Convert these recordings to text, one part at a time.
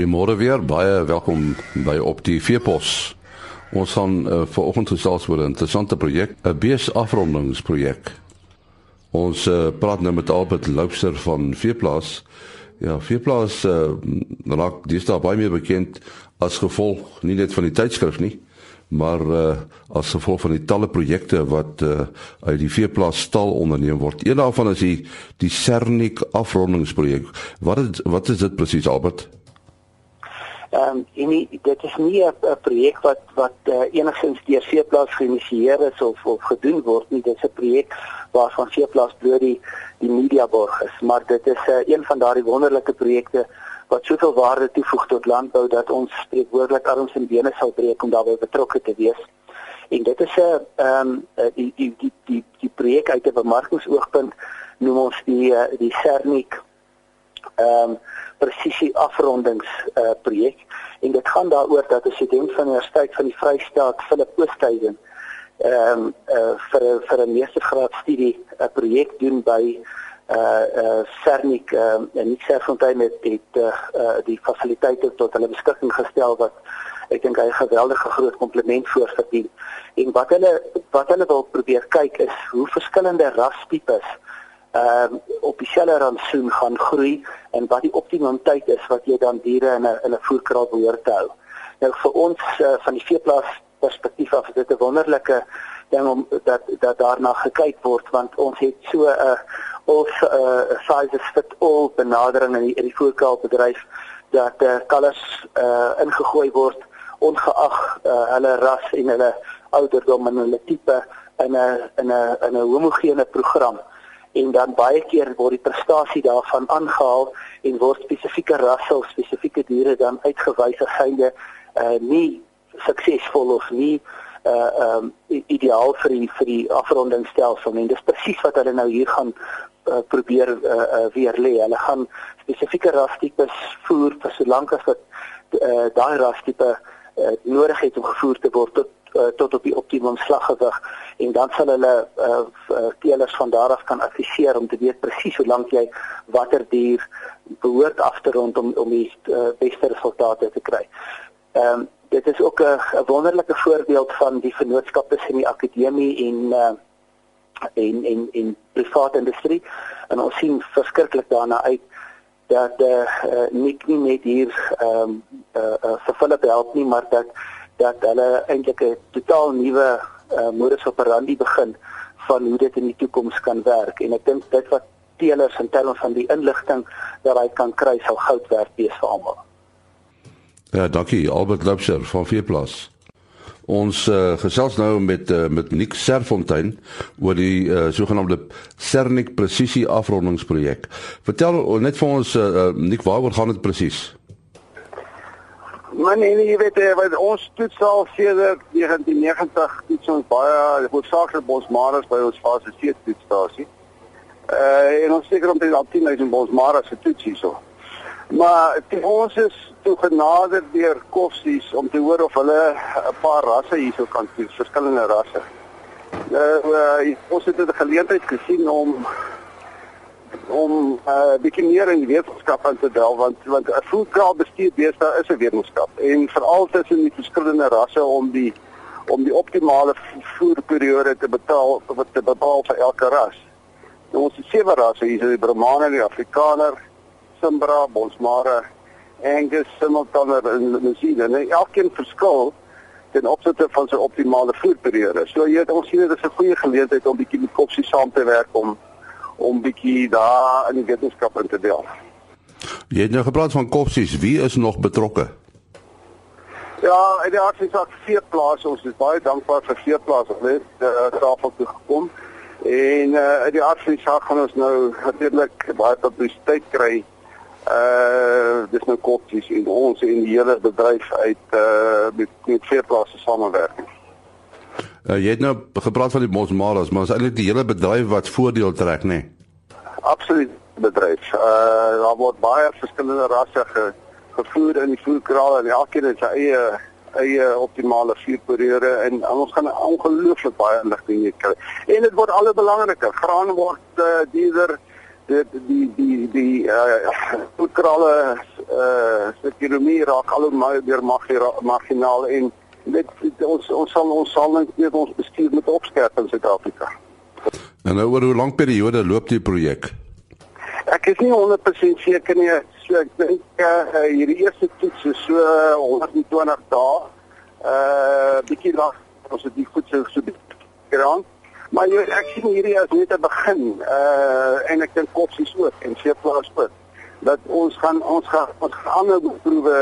Goeiemôre weer, baie welkom by op die Veepos. Ons gaan uh, vanoggend gesels oor 'n interessante projek, 'n beesafrondingsprojek. Ons uh, praat nou met Albert Loubser van Veeplaas. Ja, Veeplaas uh, raak dis daar baie meer bekend as gevolg nie net van die tydskrif nie, maar uh, as gevolg van die talle projekte wat uh, uit die veeplaas stal onderneem word. Een daarvan is die die Cernik afrondingsprojek. Wat is wat is dit presies Albert? Ehm um, en nie, dit is nie 'n projek wat wat uh, enigstens deur veeplaas geïnisieer is of of gedoen word nie. Dit is 'n projek waarvan veeplaas bloot die die media borg is, maar dit is uh, een van daardie wonderlike projekte wat soveel waarde toevoeg tot landbou dat ons spreekwoordelik arms en bene sal breek om daarbey betrokke te wees. En dit is 'n ehm um, die die die die die projek uit 'n bemarkingsoogpunt noem ons die die Cernik ehm um, presisie afrondings uh, projek en dit gaan daaroor dat 'n student van die Universiteit van die Vrystaat Philip Oosthuizen ehm um, uh, vir vir 'n meestergraad studie 'n projek doen by uh uh Cernik uh, en nie Cerfontein het het uh, uh die fasiliteite tot hulle beskikking gestel wat ek dink hy 'n geweldige groot kompliment voor verdien. En wat hulle wat hulle wil probeer kyk is hoe verskillende rastipes ehm uh, op dieselfde rantsoen gaan groei en wat die optimum tyd is wat jy dan diere in 'n in 'n voerkraal behoort te hou. Nou vir ons uh, van die veeplaas perspektief af is dit 'n wonderlike ding om dat dat daarna gekyk word want ons het so 'n uh, ons uh, sizes fit all benadering in die, in die voerkraalbedryf dat uh, kalvers uh, ingegooi word ongeag uh, hulle ras en hulle ouderdom en hulle tipe in 'n in 'n 'n homogene program en dan baie keer word die prestasie daarvan aangehaal en word spesifieke rasse of spesifieke diere dan uitgewys as synde uh nie suksesvol of nie uh um ideaal vir die vir die afrondingsstelsel en dis presies wat hulle nou hier gaan uh, probeer uh, uh weer lê. Hulle gaan spesifieke rastipes voer vir so lank as wat uh daai rastipe uh, nodig het om gevoer te word tot uh, tot op die optimum slaggewig en dan sal hulle uh, uh, teelers van daar af kan adviseer om te weet presies hoe lank jy watter dier behoort af te rond om om die uh, beste resultate te kry. Ehm um, dit is ook 'n wonderlike voorbeeld van die vennootskap tussen die akademie en uh, en en en private industrie en ons sien verskriklik daarna uit dat eh uh, nie net hier ehm um, eh uh, uh, vir Philip help nie maar dat dat hulle eintlik 'n totaal nuwe uh, modus operandi begin van hoe dit in die toekoms kan werk en ek dink dit wat teelers in terme van die inligting wat hy kan kry sal goud werd wees vir almal. Ja, dankie Albert Lubser van Veeplaas. Ons uh, gesels nou met uh, met Nick Serfontein oor die uh, sogenaamde Cernik presisie afrondingsprojek. Vertel net vir ons uh, Nick waaroor gaan dit presies? Maar nee, nee, jy weet eh, wat ons toets al sedert 1990 toets ons baie hoofsaaklik bosmaras by ons fase C toetsstasie. Uh en ons seker omtrent al 10000 bosmaras se toets hierso. Maar die ons is toe genader deur koffsies om te hoor of hulle 'n paar rasse hierso kan toets, verskillende rasse. Uh, uh ons het 'n geleentheid gesien om om 'n uh, bietjie meer in wetenskap aan te delf want want 'n voedkraal bestuur beeste is 'n wetenskap en veral tussen die verskillende rasse om die om die optimale voerperiode te betaal wat te bepaal vir elke ras. Nou ons het sewe rasse hier, die Brahmane, die Afrikaner, Simbra, Bonsmara, Angus, Simmeltaner en Lusine. En elkeen verskil ten opsigte van sy optimale voerperiode. So jy het ons sien dit is 'n goeie geleentheid om bietjie met kopsie saam te werk om om bietjie daar in die wetenskap in te deel. Jy het nou gepraat van kopsies, wie is nog betrokke? Ja, in die aksie sak vier plase, ons is baie dankbaar vir vier plase, net uh, tafel toe gekom. En uh, in die aksie sak gaan ons nou natuurlik baie publisiteit kry. Uh dis nou kopsies en ons in die hele bedryf uit uh met, met vier plase samewerking. Uh, jy het nou gepraat van die mosmaras, maar is eintlik die hele bedryf wat voordeel trek, nê? Nee? Absoluut bedryf. Uh daar word baie verskillende rasse ge, gevoer in die voerkraal en elkeen het sy eie eie optimale vuurperiode en, en ons gaan ongelooflik baie inligting kry. En dit word al belangriker. Graan word uh, duurder. dit die die die uh kralle uh ekonomie raak al hoe meer marginaal en dit, dit ons ons sal ons sal net ons bestuur met opskerp in Suid-Afrika. En nou oor hoe lank periode loop die projek? Ek is nie 100% seker nie. So ek dink uh, hierdie eerste toets is so 120 dae. Uh bietjie lank ons het die goed so so geraan. Maar jy ek sien hierdie as net 'n begin. Uh en ek dink kopsies ook en seeplaas ook. Dat ons gaan ons gaan ons gaan ander proewe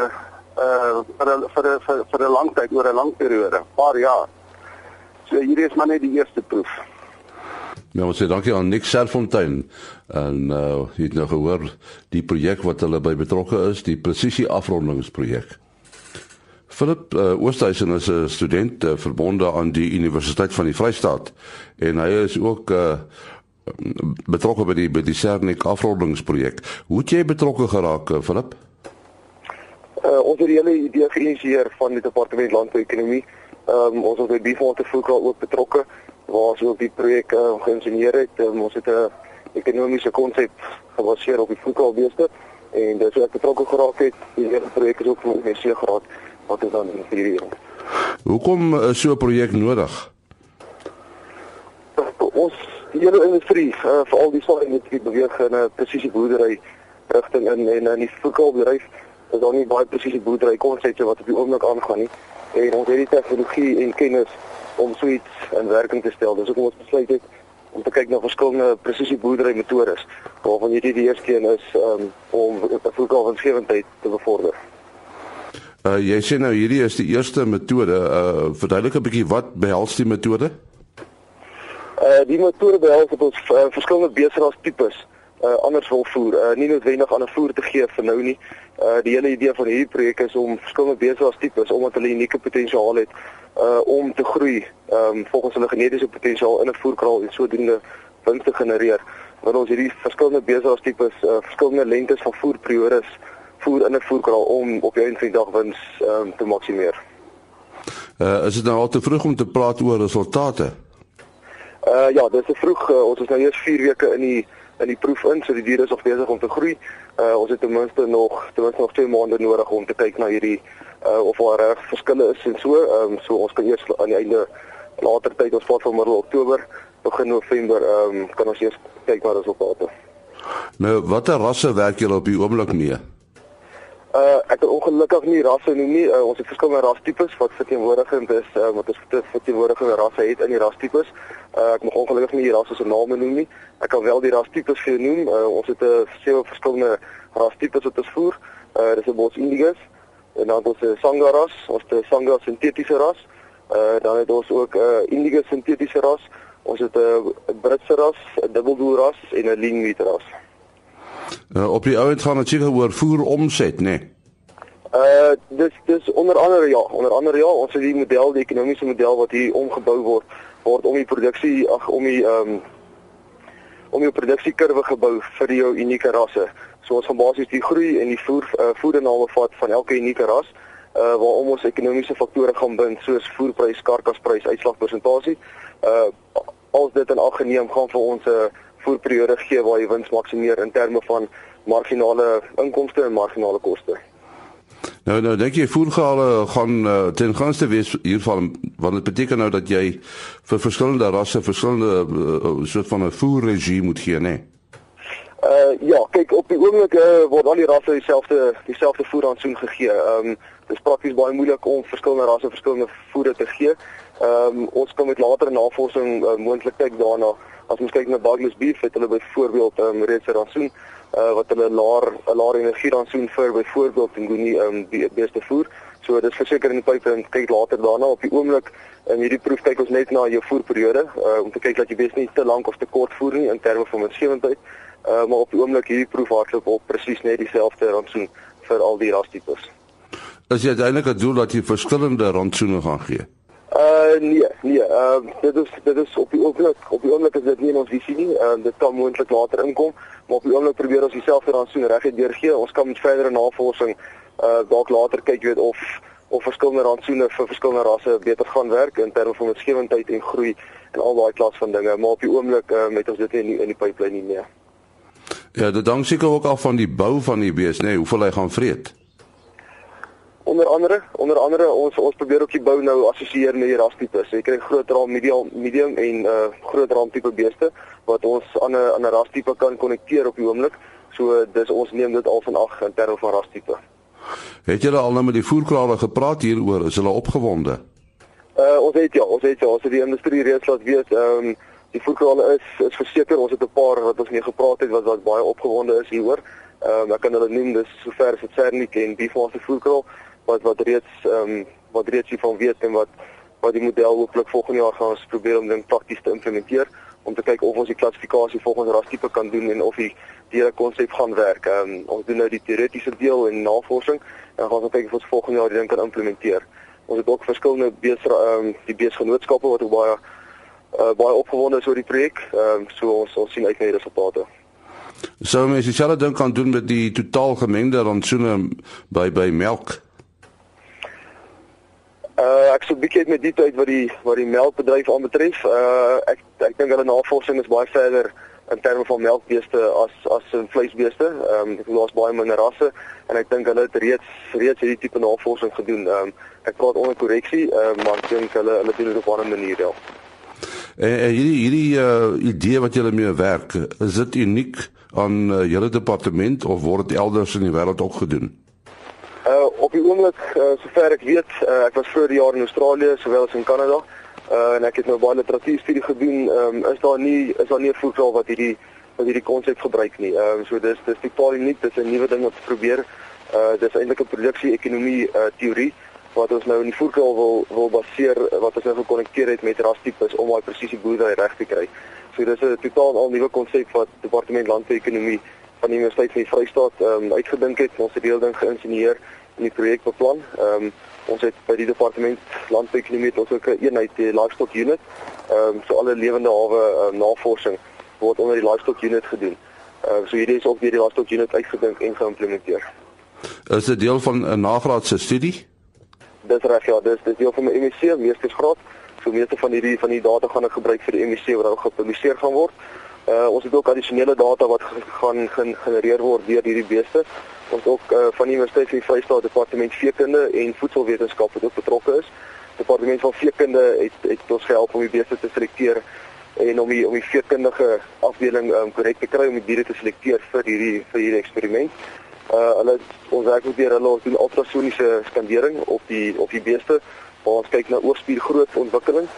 uh uh vir vir vir vir 'n lang tyd oor 'n lang periode, paar jaar. So hierdie is maar net die eerste proef. Ja, ons sê dankie aan Nick Serfontein en uh jy het nou gehoor die projek wat hulle by betrokke is, die presisie afrondingsprojek. Philip uh, Oosthuizen is 'n student uh, verbonde aan die Universiteit van die Vrystaat en hy is ook uh betrokke by die by die Cernik afrondingsprojek. Hoe het jy betrokke geraak, Philip? Uh ons het die hele idee geïnisieer van die departement landbouekonomie. Ehm um, ons het by Bivol te Foucault ook betrokke waar ons ook die projek uh, geïnisieer het. Um, ons het 'n ekonomiese konsep gebaseer op die voedselbeeste en dis hoe ek betrokke geraak het. Die hele projek is ook vir my seë gehad wat is dan in hierdie jaar. Hoekom is so 'n projek nodig? Ons die hele industrie, uh, veral die saaiindustrie beweeg in 'n presisie boerdery rigting in en in die voedselbedryf is daar nie baie presisie boerdery konsepte wat op die oomblik aangaan nie. En ons het die tegnologie en kennis om so iets in werking te stel. Dis hoekom ons besluit het om te kyk na verskillende presisie boerdery metodes waarvan hierdie die eerste een is um, om voedselwinsgewendheid te bevorder. Uh jy sê nou hierdie is die eerste metode. Uh verduidelik 'n bietjie wat behels die metode? Uh die metode behels dat ons uh, verskillende beesteras tipes uh anders wil voer. Uh nie noodwendig aan 'n voer te gee vir nou nie. Uh die hele idee van hierdie projek is om verskillende beesteras tipes omdat hulle unieke potensiaal het uh om te groei um volgens hulle genetiese potensiaal in 'n voerkraal en sodoende wins te genereer. Want ons hierdie verskillende besigheid tipes uh verskillende lengtes van voerperiodes voer in 'n voerkraal om op jou einddag wins um te maksimeer. Uh is dit nou al te vroeg om te praat oor resultate? Uh ja, dis te vroeg. Uh, ons is nou eers 4 weke in die in die proef in, so die diere is nog besig om te groei. Uh ons het ten minste nog ten minste nog 2 maande nodig om te kyk na hierdie uh of daar reg verskille is en so. Ehm um, so ons kan eers aan die einde later tyd ons vat van middel Oktober begin November ehm um, kan ons eers kyk na resultate. Nou watter rasse werk julle op die oomblik mee? Uh ek het ongelukkig nie rasse noem nie. Uh, ons het verskillende rastipes wat verteenwoordigend is uh, wat ons verteenwoordigende rasse het in die rastipes. Uh ek mag ongelukkig nie die rasse se name noem nie. Ek kan wel die rastipes vir noem. Uh, ons het 'n uh, sewe verskillende rastipes wat ons voer. Uh dis 'n bos indigus, en dan ons 'n sangaras, ons het 'n sanga sintetiese ras. Uh dan het ons ook 'n uh, indigo sintetiese ras. Ons het 'n uh, Britse ras, 'n dubbeldoel ras en 'n lean meat ras. Uh, op die ouend gaan natuurlik oor voer omset, né? Nee. Uh dis dis onder andere ja, onder andere ja, ons het die model, die ekonomiese model wat hier omgebou word word om die produksie ag om die ehm um, om die produksiekurwe gebou vir jou unieke rasse. So ons gaan basies die groei en die voer uh, voedername vat van elke unieke ras uh waarom ons ekonomiese faktore gaan bind soos voerprys, karkasprys, uitslagpersentasie. Uh als dit in ag geneem gaan vir ons 'n uh, voerperiode gee waar jy wins maksimeer in terme van marginale inkomste en marginale koste. Nou nou dink jy voergehale gaan uh, ten gunste wees hiervan want dit beteken nou dat jy vir verskillende rasse verskillende uh, soort van 'n voerregime moet gee, né? Nee? Uh ja, kyk op die oomblik uh, word al die rasse dieselfde dieselfde voerantsoen gegee. Ehm um, dit is prakties baie moeilik om verskillende rasse verskillende voere te gee. Ehm um, ons kan met latere navorsing uh, moontlik kyk daarna. As ons kyk na Douglas beef, het hulle byvoorbeeld ehm um, reeds 'n rantsoen uh wat hulle laer 'n laer energie rantsoen vir byvoorbeeld en goeie ehm um, die beste voer. So dis verseker in die pype en kyk later daarna op die oomblik in hierdie proef kyk ons net na jou voerperiode uh, om te kyk dat jy bes nie te lank of te kort voer nie in terme van winsgewendheid. Uh, maar op die oomblik hierdie proef hardloop op presies net dieselfde rantsoen vir al die rastipes. Is dit eintlik 'n doel dat jy verskillende rantsoene gaan gee? Uh nee, nee. Ehm uh, dit is dit is op die oomblik op die oomblik is dit nie in ons visie nie. Ehm uh, dit kan moontlik later inkom, maar op die oomblik probeer ons dieselfde rantsoen regtig deurgee. Ons kan met verdere navorsing uh dalk later kyk weet of of verskillende rantsoene vir verskillende rasse beter gaan werk in terme van winsgewendheid en groei en al daai klas van dinge, maar op die oomblik uh, met ons dit nie in die, in die pipeline nie. Nee. Ja, dit hang seker ook af van die bou van die bees, nê, nee, hoeveel hy gaan vreet. Onder andere, onder andere ons ons probeer ook die bou nou assosieer met die rastipes. So jy kry groot raam, medium, medium en uh groot raam tipe beeste wat ons aan 'n aan 'n rastipe kan konnekteer op die oomblik. So dis ons neem dit al van ag in terme van rastipe. Het julle al nou met die voerkrale gepraat hieroor? Is hulle opgewonde? Uh ons het ja, ons het ja, ons het die industrie reeds laat weet, ehm um, die voerkrale is is verseker, ons het 'n paar wat ons mee gepraat het wat wat baie opgewonde is hieroor. Ehm um, ek kan hulle noem, dis sover as dit Cernik en Bifase voerkraal wat wat reeds ehm um, wat reeds hiervan weet en wat wat die model hopelik volgende jaar gaan ons probeer om dit prakties te implementeer om te kyk of ons die klassifikasie volgens rastipe kan doen en of die hele konsep gaan werk. Ehm um, ons doen nou die teoretiese deel en navorsing en gaan ons kyk of ons volgende jaar ding kan implementeer. Ons het ook verskillende bees ehm um, die beesgenootskappe wat ook baie uh, baie opgewonde is oor die projek. Ehm um, so ons ons sien uit na die resultate. So mens dieselfde ding kan doen met die totaal gemengde rantsoene by by melk. Uh ek sou bietjie met die tyd wat die wat die melkbedryf aanbetref. Uh ek ek dink hulle navorsing is baie verder in terme van melkbeeste as as in vleisbeeste. Ehm um, ek los baie minder rasse en ek dink hulle het reeds reeds hierdie tipe navorsing gedoen. Ehm um, ek praat onder korreksie, uh, maar ek dink hulle hulle doen dit op 'n manier ja. En, en hierdie hierdie uh idee wat julle mee werk, is dit uniek aan uh, julle departement of word dit elders in die wêreld ook gedoen? Uh op die oomblik uh, sover ek weet, uh, ek was die jaar in Australië sowel as in Kanada. Uh en ek het nou baie literatuurstudie gedoen. Ehm um, is daar nie is daar nie 'n voerkraal wat hierdie wat hierdie konsep gebruik nie. Ehm um, so dis dis totaal uniek, dis 'n nuwe ding wat probeer. Uh dis eintlik 'n produksie ekonomie uh teorie wat ons nou in die voerkraal wil wil baseer wat ons nou gekonnekteer het met rastipes om daai presisie boerdery reg te kry. So dis 'n totaal al nuwe konsep wat departement landbouekonomie van die Universiteit van die Vrystaat ehm um, uitgedink het. Ons het die hele ding geïnisieer in die projekbeplan. Ehm um, ons het by die departement landbouekonomie ons ook 'n eenheid die livestock unit. Ehm um, so alle lewende hawe um, navorsing word onder die livestock unit gedoen. Ehm uh, so hierdie is ook deur die livestock unit uitgedink en geïmplementeer. Is dit deel van 'n nagraadse studie? Dis reg ja, dis dis deel van my MSc, meestersgraad. So meeste van hierdie van die data gaan ek gebruik vir die MSc wat nou gepubliseer gaan word. Uh ons het ook addisionele data wat gaan genereer word deur hierdie beeste. Ons ook uh, van die Universiteit van die Vrystaat Departement Veekunde en Voedselwetenskap wat ook betrokke is. Departement van Veekunde het het ons gehelp om die beeste te selekteer en om die om die veekundige afdeling um, korrek te kry om die diere te selekteer vir hierdie vir hierdie eksperiment. Uh hulle ons werk ook weer hulle doen ultrasoniese skandering op die op die beeste waar ons kyk na oorspiergrootte ontwikkeling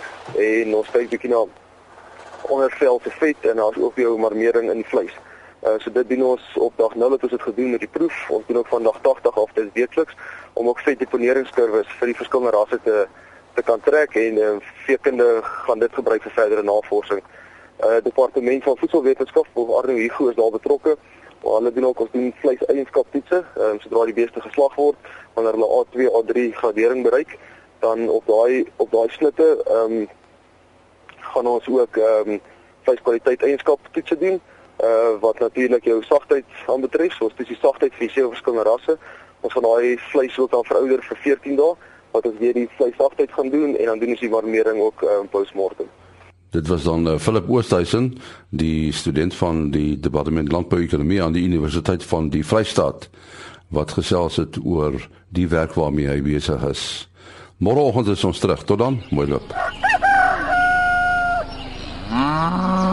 en ons kyk bietjie na ondervel te vet en daar's ook jou marmering in die vleis. Uh so dit doen ons op dag 0 het ons dit gedoen met die proef. Ons doen ook van dag 80 af dit weekliks om ook vet deponeringskurwes vir die verskillende rasse te te kan trek en uh, veekunde gaan dit gebruik vir verdere navorsing. Uh departement van voedselwetenskap of Arno Hugo is daar betrokke. Maar hulle doen ook ons doen vleis eienskaptoetse. Ehm um, sodra die beeste geslag word, wanneer hulle A2, A3 gradering bereik, dan op daai op daai snitte ehm um, gaan ons ook ehm um, vleiskwaliteit eienskaptoetse doen. Uh wat natuurlik jou sagtheid aanbetref, soos dis die sagtheid vir sewe verskillende rasse. Ons gaan daai vleis ook dan verouder vir 14 dae wat ons weer die vleissagtheid gaan doen en dan doen ons die marmering ook um, postmortem. Dit was dan uh, Philip Oosthuizen, die student van die departement landbouekonomie aan die Universiteit van die Vrystaat wat gesels het oor die werk waarmee hy besig is. Môreoggend is ons terug. Tot dan. Mooi loop. Ah.